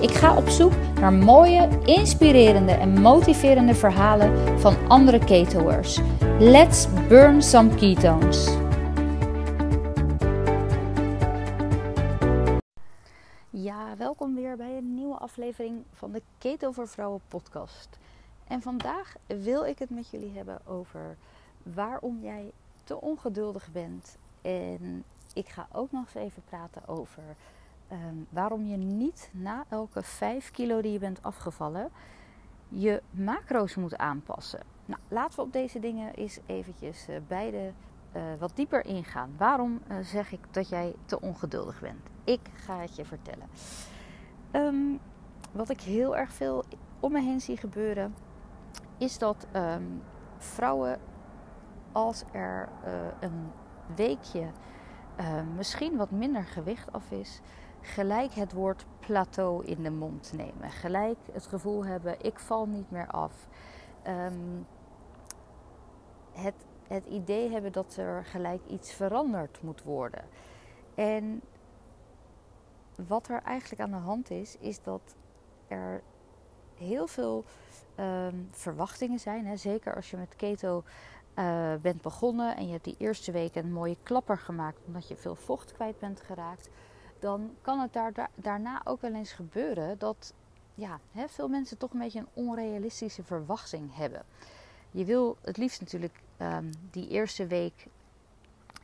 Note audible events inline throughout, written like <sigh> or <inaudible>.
Ik ga op zoek naar mooie, inspirerende en motiverende verhalen van andere ketoers. Let's burn some ketones. Ja, welkom weer bij een nieuwe aflevering van de Keto voor Vrouwen podcast. En vandaag wil ik het met jullie hebben over waarom jij te ongeduldig bent. En ik ga ook nog eens even praten over Ehm, waarom je niet na elke 5 kilo die je bent afgevallen je macro's moet aanpassen. Nou, laten we op deze dingen eens eventjes uh, beide uh, wat dieper ingaan. Waarom uh, zeg ik dat jij te ongeduldig bent? Ik ga het je vertellen. Um, wat ik heel erg veel om me heen zie gebeuren, is dat um, vrouwen als er een weekje misschien wat minder gewicht af is, gelijk het woord plateau in de mond nemen. Gelijk het gevoel hebben, ik val niet meer af. Um, het, het idee hebben dat er gelijk iets veranderd moet worden. En wat er eigenlijk aan de hand is, is dat er heel veel um, verwachtingen zijn. Hè? Zeker als je met keto uh, bent begonnen en je hebt die eerste week een mooie klapper gemaakt omdat je veel vocht kwijt bent geraakt dan kan het daar, daarna ook wel eens gebeuren dat ja, hè, veel mensen toch een beetje een onrealistische verwachting hebben. Je wil het liefst natuurlijk um, die eerste week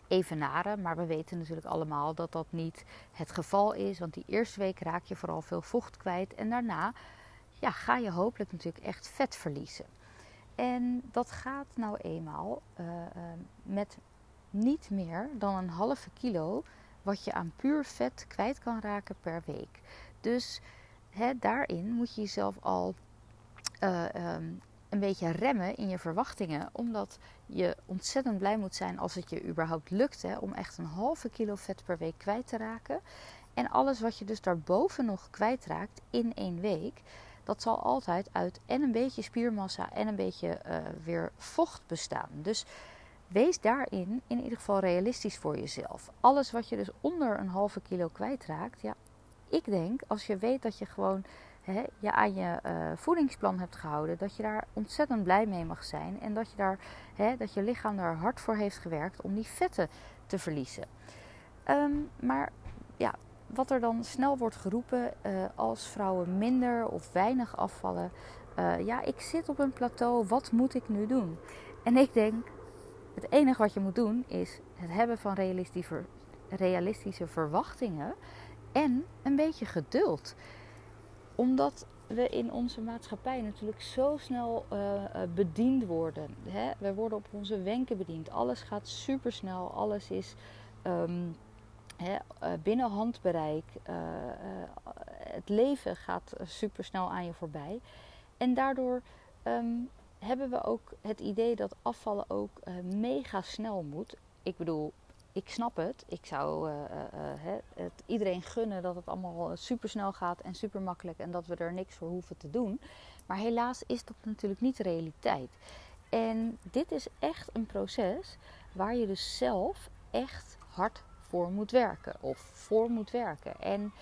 evenaren, maar we weten natuurlijk allemaal dat dat niet het geval is, want die eerste week raak je vooral veel vocht kwijt en daarna ja, ga je hopelijk natuurlijk echt vet verliezen. En dat gaat nou eenmaal uh, uh, met niet meer dan een halve kilo wat je aan puur vet kwijt kan raken per week. Dus daarin moet je jezelf al uh, um, een beetje remmen in je verwachtingen. Omdat je ontzettend blij moet zijn als het je überhaupt lukt om echt een halve kilo vet per week kwijt te raken. En alles wat je dus daarboven nog kwijtraakt in één week, dat zal altijd uit en een beetje spiermassa en een beetje uh, weer vocht bestaan. Dus wees daarin in ieder geval realistisch voor jezelf. Alles wat je dus onder een halve kilo kwijtraakt, ja, ik denk als je weet dat je gewoon hè, je aan je uh, voedingsplan hebt gehouden, dat je daar ontzettend blij mee mag zijn en dat je, daar, hè, dat je lichaam daar hard voor heeft gewerkt om die vetten te verliezen. Um, maar ja, wat er dan snel wordt geroepen uh, als vrouwen minder of weinig afvallen. Uh, ja, ik zit op een plateau, wat moet ik nu doen? En ik denk, het enige wat je moet doen is het hebben van realistische, verwachtingen en een beetje geduld. Omdat we in onze maatschappij natuurlijk zo snel uh, bediend worden. Hè? We worden op onze wenken bediend. Alles gaat super snel. Alles is um, hè, uh, binnen handbereik. het leven gaat super snel aan je voorbij. En daardoor um, hebben we ook het idee dat afvallen ook uh, mega snel moet. Ik bedoel, ik snap het. Ik zou uh, uh, het iedereen gunnen dat het allemaal super snel gaat en super makkelijk en dat we er niks voor hoeven te doen. Maar helaas is dat natuurlijk niet de realiteit. En dit is echt een proces waar je dus zelf echt hard voor moet werken of voor moet werken. En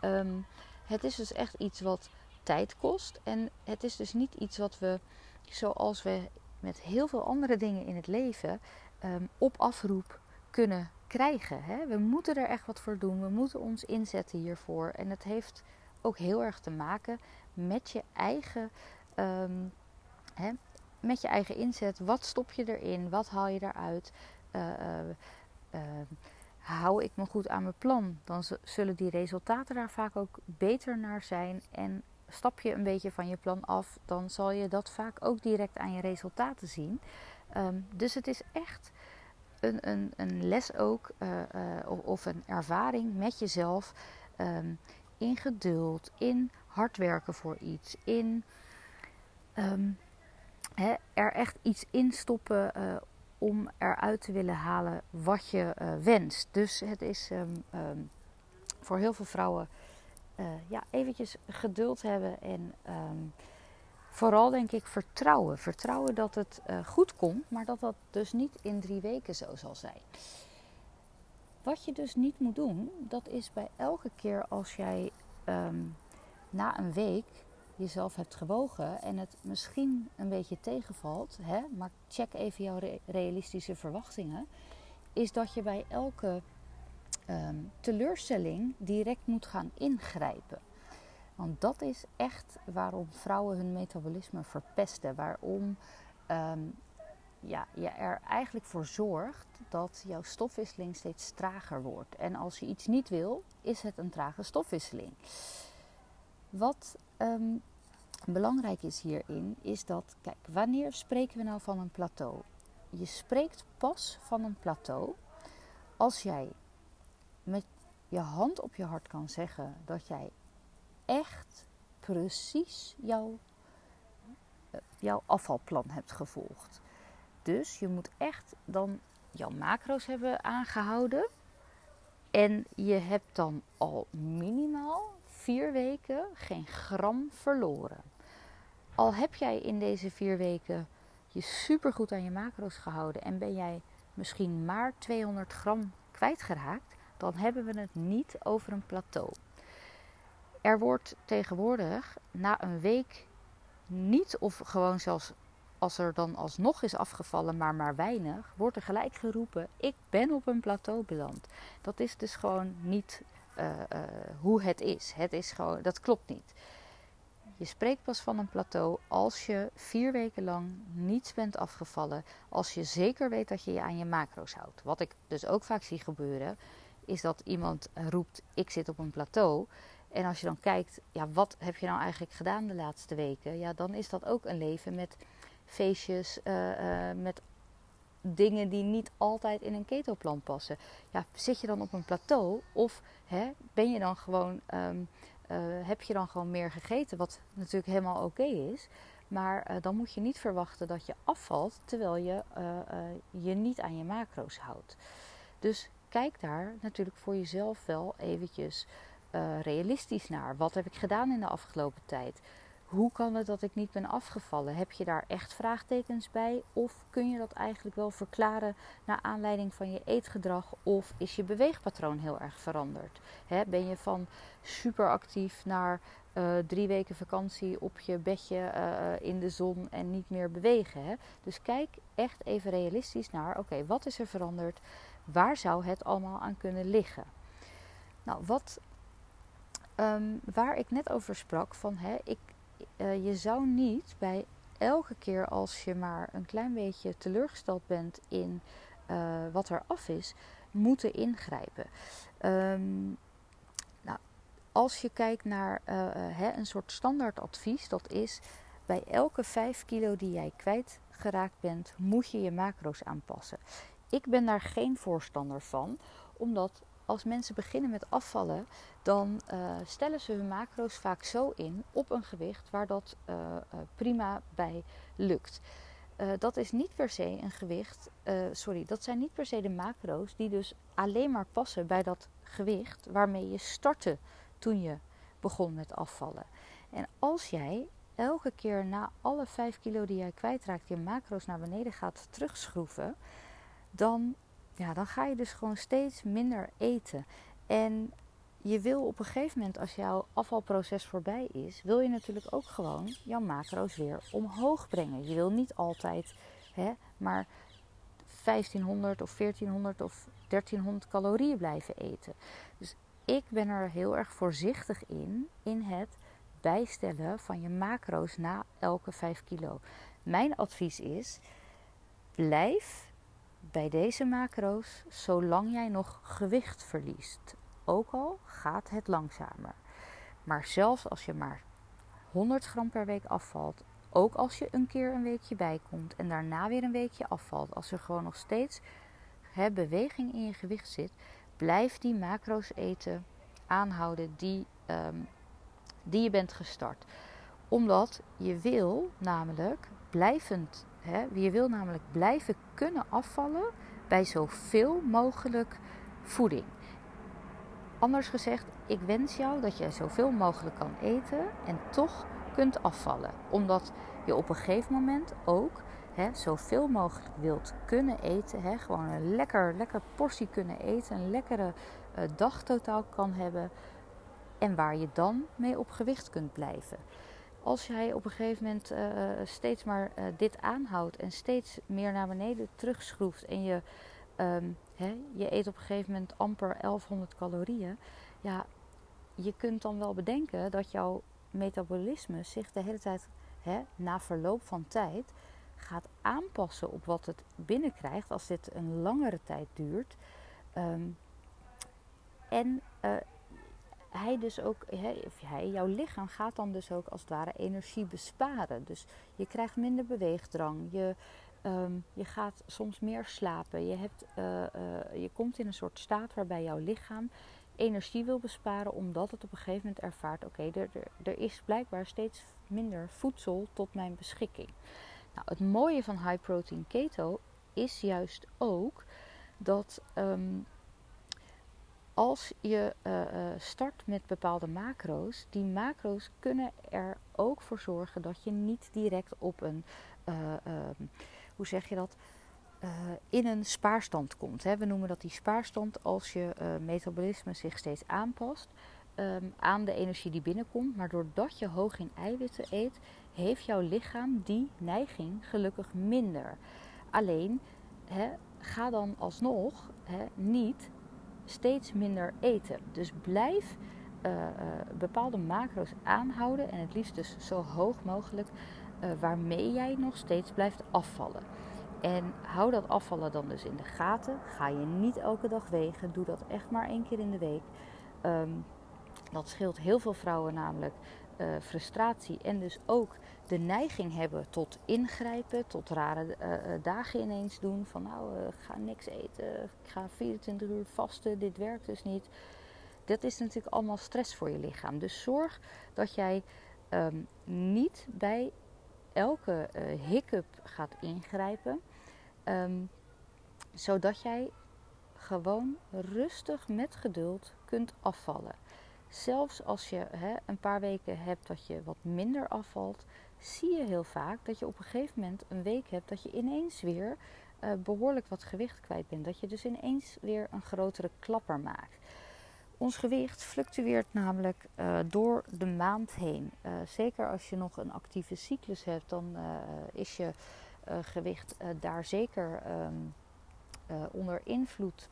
um, het is dus echt iets wat tijd kost. En het is dus niet iets wat we zoals we met heel veel andere dingen in het leven um, op afroep kunnen krijgen. Hè? We moeten er echt wat voor doen. We moeten ons inzetten hiervoor. En het heeft ook heel erg te maken met je eigen, um, hè, met je eigen inzet. Wat stop je erin? Wat haal je eruit? Uh, uh, uh, hou ik me goed aan mijn plan? Dan zullen die resultaten daar vaak ook beter naar zijn. En stap je een beetje van je plan af, dan zal je dat vaak ook direct aan je resultaten zien. Um, dus het is echt een, een, een les ook, uh, uh, of een ervaring met jezelf. Um, in geduld, in hard werken voor iets, in hè, er echt iets in stoppen uh, om eruit te willen halen wat je wenst. Dus het is voor heel veel vrouwen uh, ja, eventjes geduld hebben en um, vooral denk ik vertrouwen. Vertrouwen dat het goed komt, maar dat dat dus niet in drie weken zo zal zijn. Wat je dus niet moet doen, dat is bij elke keer als jij na een week jezelf hebt gewogen en het misschien een beetje tegenvalt, hè, maar check even jouw realistische verwachtingen, is dat je bij elke um, teleurstelling direct moet gaan ingrijpen. Want dat is echt waarom vrouwen hun metabolisme verpesten. Waarom um, ja, je er eigenlijk voor zorgt dat jouw stofwisseling steeds trager wordt. En als je iets niet wil, is het een trage stofwisseling. Wat um, belangrijk is hierin, is dat, kijk, wanneer spreken we nou van een plateau? Je spreekt pas van een plateau als jij met je hand op je hart kan zeggen dat jij echt precies jouw, eh, jouw afvalplan hebt gevolgd. Dus je moet echt dan jouw macro's hebben aangehouden. En je hebt dan al minimaal vier weken geen gram verloren. Al heb jij in deze vier weken je supergoed aan je macro's gehouden en ben jij misschien maar 200 gram kwijtgeraakt, dan hebben we het niet over een plateau. Er wordt tegenwoordig na een week niet of gewoon zelfs als er dan alsnog is afgevallen, maar maar weinig, wordt er gelijk geroepen: ik ben op een plateau beland. Dat is dus gewoon niet uh, uh, hoe het is. Het is gewoon, dat klopt niet. Je spreekt pas van een plateau als je vier weken lang niets bent afgevallen. Als je zeker weet dat je je aan je macro's houdt. Wat ik dus ook vaak zie gebeuren, is dat iemand roept: Ik zit op een plateau. En als je dan kijkt, ja, wat heb je nou eigenlijk gedaan de laatste weken? Ja, dan is dat ook een leven met feestjes, uh, uh, met dingen die niet altijd in een ketoplan passen. Ja, zit je dan op een plateau of hè, ben je dan gewoon, um, uh, heb je dan gewoon meer gegeten, wat natuurlijk helemaal oké is. Maar dan moet je niet verwachten dat je afvalt terwijl je je niet aan je macro's houdt. Dus kijk daar natuurlijk voor jezelf wel eventjes realistisch naar. Wat heb ik gedaan in de afgelopen tijd? hoe kan het dat ik niet ben afgevallen? Heb je daar echt vraagtekens bij? Of kun je dat eigenlijk wel verklaren naar aanleiding van je eetgedrag? Of is je beweegpatroon heel erg veranderd? ben je van super actief naar uh, drie weken vakantie op je bedje uh, in de zon en niet meer bewegen? Dus kijk echt even realistisch naar: oké, wat is er veranderd? Waar zou het allemaal aan kunnen liggen? Nou, wat Um, waar ik net over sprak, van hè, ik, uh, je zou niet bij elke keer als je maar een klein beetje teleurgesteld bent in uh, wat er af is, moeten ingrijpen. Um, nou, als je kijkt naar uh, hè, een soort standaardadvies, dat is bij elke 5 kilo die jij kwijtgeraakt bent, moet je je macro's aanpassen. Ik ben daar geen voorstander van, omdat als mensen beginnen met afvallen, dan uh, stellen ze hun macro's vaak zo in op een gewicht waar dat uh, uh, prima bij lukt. dat is niet per se een gewicht, sorry, dat zijn niet per se de macro's die dus alleen maar passen bij dat gewicht waarmee je startte toen je begon met afvallen. En als jij elke keer na alle 5 kilo die jij kwijtraakt je macro's naar beneden gaat terugschroeven, dan ja, dan ga je dus gewoon steeds minder eten. En je wil op een gegeven moment, als jouw afvalproces voorbij is, wil je natuurlijk ook gewoon jouw macro's weer omhoog brengen. Je wil niet altijd hè, maar 1500 of 1400 of 1300 calorieën blijven eten. Dus ik ben er heel erg voorzichtig in, in het bijstellen van je macro's na elke 5 kilo. Mijn advies is: blijf bij deze macro's zolang jij nog gewicht verliest. Ook al gaat het langzamer. Maar zelfs als je maar 100 gram per week afvalt, ook als je een keer een weekje bijkomt en daarna weer een weekje afvalt, als er gewoon nog steeds hè, beweging in je gewicht zit, blijf die macro's eten aanhouden die, um, die je bent gestart. Omdat je wil namelijk blijvend, je wil namelijk blijven kunnen afvallen bij zoveel mogelijk voeding. Anders gezegd, ik wens jou dat je zoveel mogelijk kan eten en toch kunt afvallen. Omdat je op een gegeven moment ook hè, zoveel mogelijk wilt kunnen eten. Hè, gewoon een lekker, lekker portie kunnen eten. Een lekkere uh, dag totaal kan hebben. En waar je dan mee op gewicht kunt blijven. Als jij op een gegeven moment uh, steeds maar uh, dit aanhoudt en steeds meer naar beneden terugschroeft en je, um, hè, je eet op een gegeven moment amper 1100 calorieën, ja, je kunt dan wel bedenken dat jouw metabolisme zich de hele tijd hè, na verloop van tijd gaat aanpassen op wat het binnenkrijgt als dit een langere tijd duurt. Um, en uh, hij dus ook, of hij, jouw lichaam gaat dan dus ook als het ware energie besparen. Dus je krijgt minder beweegdrang, je, um, je gaat soms meer slapen. Je, hebt, uh, uh, je komt in een soort staat waarbij jouw lichaam energie wil besparen, omdat het op een gegeven moment ervaart: oké, er, er, is blijkbaar steeds minder voedsel tot mijn beschikking. Nou, het mooie van high protein keto is juist ook dat um, als je uh, start met bepaalde macro's, die macro's kunnen er ook voor zorgen dat je niet direct op een, uh, hoe zeg je dat, in een spaarstand komt. Hè. We noemen dat die spaarstand als je metabolisme zich steeds aanpast um, aan de energie die binnenkomt. Maar doordat je hoog in eiwitten eet, heeft jouw lichaam die neiging gelukkig minder. Alleen, hè, ga dan alsnog hè, niet steeds minder eten. Dus blijf uh, uh, bepaalde macro's aanhouden en het liefst dus zo hoog mogelijk, uh, waarmee jij nog steeds blijft afvallen. En hou dat afvallen dan dus in de gaten. Ga je niet elke dag wegen. Doe dat echt maar één keer in de week. Um, dat scheelt heel veel vrouwen namelijk uh, frustratie en dus ook de neiging hebben tot ingrijpen, tot rare uh, dagen ineens doen. Van nou, uh, ga niks eten, ik ga 24 uur vasten, dit werkt dus niet. Dat is natuurlijk allemaal stress voor je lichaam. Dus zorg dat jij um, niet bij elke hiccup gaat ingrijpen. Um, zodat jij gewoon rustig met geduld kunt afvallen. Zelfs als je hè, een paar weken hebt dat je wat minder afvalt, zie je heel vaak dat je op een gegeven moment een week hebt dat je ineens weer uh, behoorlijk wat gewicht kwijt bent. Dat je dus ineens weer een grotere klapper maakt. Ons gewicht fluctueert namelijk uh, door de maand heen. Uh, zeker als je nog een actieve cyclus hebt, dan is je gewicht daar zeker um, onder invloed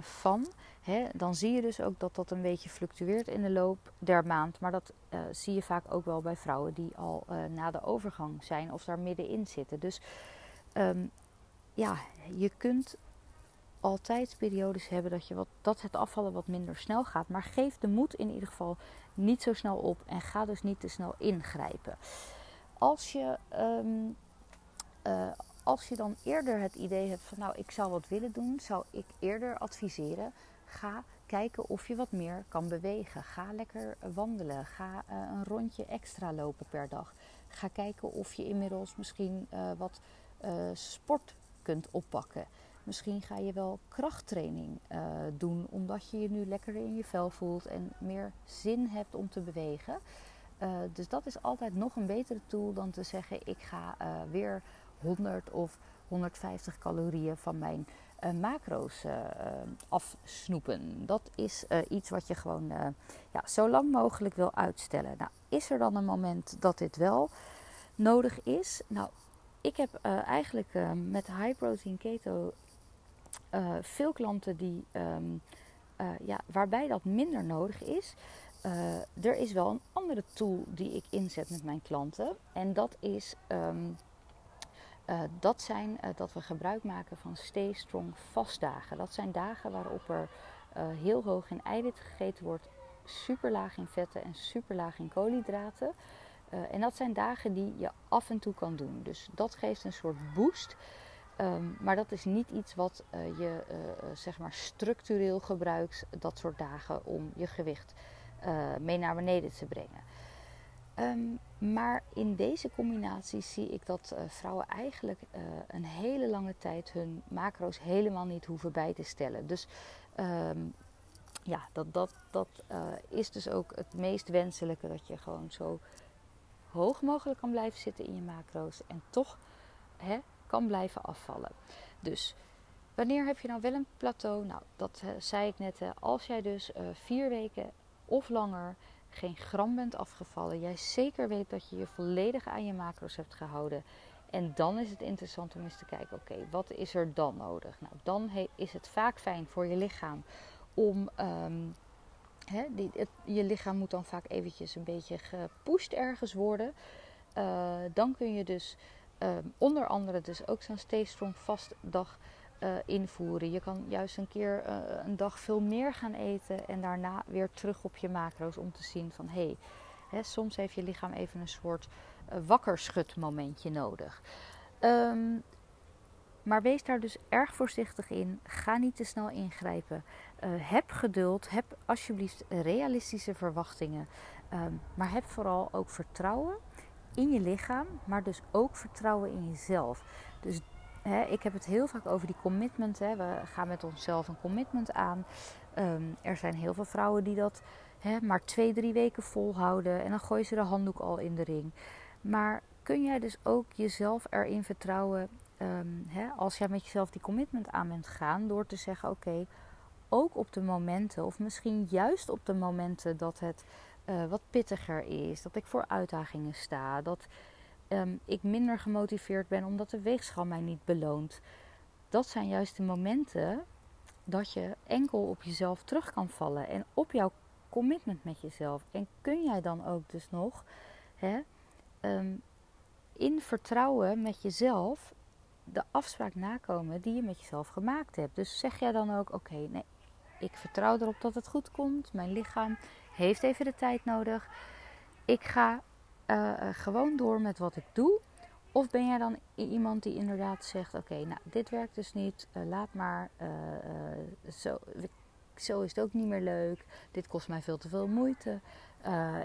van. Hè, dan zie je dus ook dat dat een beetje fluctueert in de loop der maand. Maar dat uh, zie je vaak ook wel bij vrouwen die al na de overgang zijn of daar middenin zitten. Dus um, ja, je kunt altijd periodes hebben dat, je wat, dat het afvallen wat minder snel gaat. Maar geef de moed in ieder geval niet zo snel op en ga dus niet te snel ingrijpen. Als je um, als je dan eerder het idee hebt van nou ik zou wat willen doen, zou ik eerder adviseren ga kijken of je wat meer kan bewegen. Ga lekker wandelen. Ga uh, een rondje extra lopen per dag. Ga kijken of je inmiddels misschien uh, wat uh, sport kunt oppakken. Misschien ga je wel krachttraining doen omdat je je nu lekker in je vel voelt en meer zin hebt om te bewegen. dus dat is altijd nog een betere tool dan te zeggen ik ga weer 100 of 150 calorieën van mijn uh, macro's uh, afsnoepen. Dat is iets wat je gewoon ja, zo lang mogelijk wil uitstellen. Nou, is er dan een moment dat dit wel nodig is? Nou, ik heb eigenlijk met high protein keto veel klanten die, um, ja, waarbij dat minder nodig is. er is wel een andere tool die ik inzet met mijn klanten. En dat is um, uh, dat zijn uh, dat we gebruik maken van Stay Strong vastdagen. Dat zijn dagen waarop er uh, heel hoog in eiwit gegeten wordt, super laag in vetten en super laag in koolhydraten. en dat zijn dagen die je af en toe kan doen. Dus dat geeft een soort boost. Um, maar dat is niet iets wat je zeg maar structureel gebruikt, dat soort dagen, om je gewicht mee naar beneden te brengen. Ehm, maar in deze combinatie zie ik dat uh, vrouwen eigenlijk uh, een hele lange tijd hun macro's helemaal niet hoeven bij te stellen. Dus um, ja, dat, dat, dat uh, is dus ook het meest wenselijke. Dat je gewoon zo hoog mogelijk kan blijven zitten in je macro's en toch hè, kan blijven afvallen. Dus wanneer heb je nou wel een plateau? Nou, dat zei ik net. als jij dus vier weken of langer geen gram bent afgevallen, jij zeker weet dat je je volledig aan je macro's hebt gehouden. En dan is het interessant om eens te kijken, oké, wat is er dan nodig? Nou, dan is het vaak fijn voor je lichaam om, die, je lichaam moet dan vaak eventjes een beetje gepusht ergens worden. Uh, dan kun je dus um, onder andere dus ook zo'n Stay Strong vastdag uh, invoeren. Je kan juist een keer uh, een dag veel meer gaan eten en daarna weer terug op je macro's om te zien van hé, hey, soms heeft je lichaam even een soort uh, wakkerschutmomentje nodig. Um, maar wees daar dus erg voorzichtig in. Ga niet te snel ingrijpen. heb geduld. Heb alsjeblieft realistische verwachtingen. Um, maar heb vooral ook vertrouwen in je lichaam, maar dus ook vertrouwen in jezelf. Dus ik heb het heel vaak over die commitment. We gaan met onszelf een commitment aan. Ehm, er zijn heel veel vrouwen die dat maar twee, drie weken volhouden. En dan gooien ze de handdoek al in de ring. Maar kun jij dus ook jezelf erin vertrouwen ehm, als jij met jezelf die commitment aan bent gaan. Door te zeggen: Oké, ook op de momenten, of misschien juist op de momenten dat het uh, wat pittiger is, dat ik voor uitdagingen sta, dat um, ik minder gemotiveerd ben omdat de weegschaal mij niet beloont. Dat zijn juist de momenten dat je enkel op jezelf terug kan vallen en op jouw commitment met jezelf. En kun jij dan ook dus nog hè, um, in vertrouwen met jezelf de afspraak nakomen die je met jezelf gemaakt hebt. Dus zeg jij dan ook: oké, nee, ik vertrouw erop dat het goed komt. Mijn lichaam heeft even de tijd nodig. Ik ga uh, gewoon door met wat ik doe? Of ben jij dan iemand die inderdaad zegt: Oké, nou, dit werkt dus niet, uh, laat maar, zo, zo is het ook niet meer leuk, dit kost mij veel te veel moeite.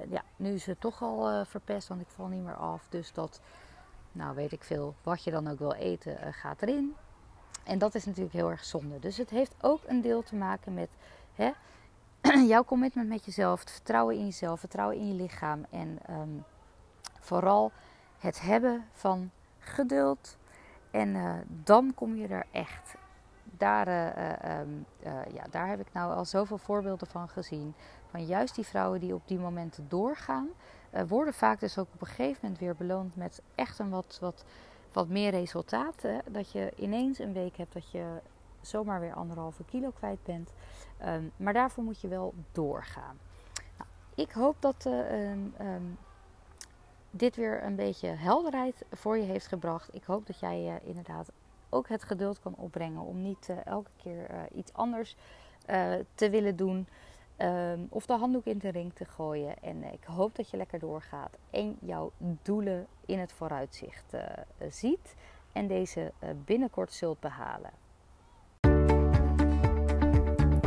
ja, nu is het toch al verpest, want ik val niet meer af. Dus dat, nou weet ik veel, wat je dan ook wil eten, gaat erin. En dat is natuurlijk heel erg zonde. Dus het heeft ook een deel te maken met hè, <clears throat> jouw commitment met jezelf, het vertrouwen in jezelf, vertrouwen in je lichaam en. Um, vooral het hebben van geduld. En uh, dan kom je er echt. Daar, uh, um, ja, daar heb ik nou al zoveel voorbeelden van gezien. Van juist die vrouwen die op die momenten doorgaan, worden vaak dus ook op een gegeven moment weer beloond met echt een wat, wat, wat meer resultaat. Hè? Dat je ineens een week hebt dat je zomaar weer anderhalve kilo kwijt bent. Um, maar daarvoor moet je wel doorgaan. Nou, ik hoop dat um, dit weer een beetje helderheid voor je heeft gebracht. Ik hoop dat jij uh, inderdaad ook het geduld kan opbrengen om niet uh, elke keer uh, iets anders te willen doen. Um, of de handdoek in de ring te gooien. En ik hoop dat je lekker doorgaat en jouw doelen in het vooruitzicht ziet. En deze binnenkort zult behalen.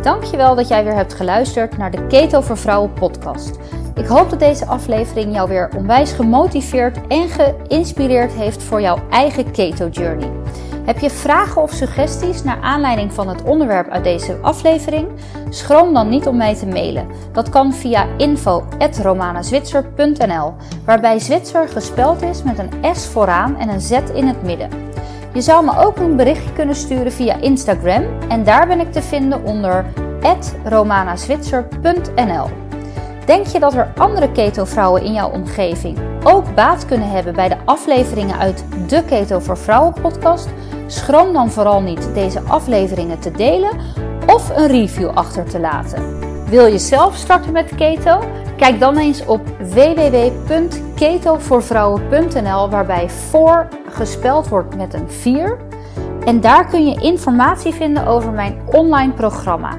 Dankjewel dat jij weer hebt geluisterd naar de Keto voor Vrouwen podcast. Ik hoop dat deze aflevering jou weer onwijs gemotiveerd en geïnspireerd heeft voor jouw eigen keto journey. Heb je vragen of suggesties naar aanleiding van het onderwerp uit deze aflevering? Schroom dan niet om mij te mailen. Dat kan via info@romanazwitser.nl, waarbij Zwitser gespeld is met een S vooraan en een Z in het midden. Je zou me ook een berichtje kunnen sturen via Instagram en daar ben ik te vinden onder romanazwitser.nl. Denk je dat er andere keto-vrouwen in jouw omgeving ook baat kunnen hebben bij de afleveringen uit de Keto voor Vrouwen podcast? Schroom dan vooral niet deze afleveringen te delen of een review achter te laten. Wil je zelf starten met keto? Kijk dan eens op www.ketovoorvrouwen.nl waarbij voor gespeld wordt met een 4. En daar kun je informatie vinden over mijn online programma.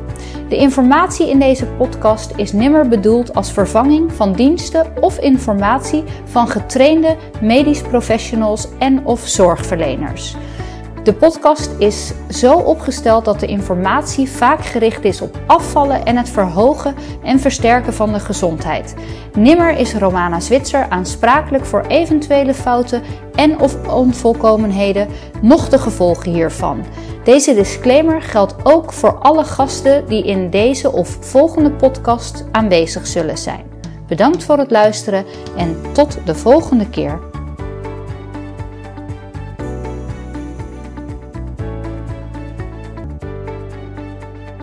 De informatie in deze podcast is nimmer bedoeld als vervanging van diensten of informatie van getrainde medisch professionals en of zorgverleners. De podcast is zo opgesteld dat de informatie vaak gericht is op afvallen en het verhogen en versterken van de gezondheid. Nimmer is Romana Zwitser aansprakelijk voor eventuele fouten en of onvolkomenheden, noch de gevolgen hiervan. Deze disclaimer geldt ook voor alle gasten die in deze of volgende podcast aanwezig zullen zijn. Bedankt voor het luisteren en tot de volgende keer.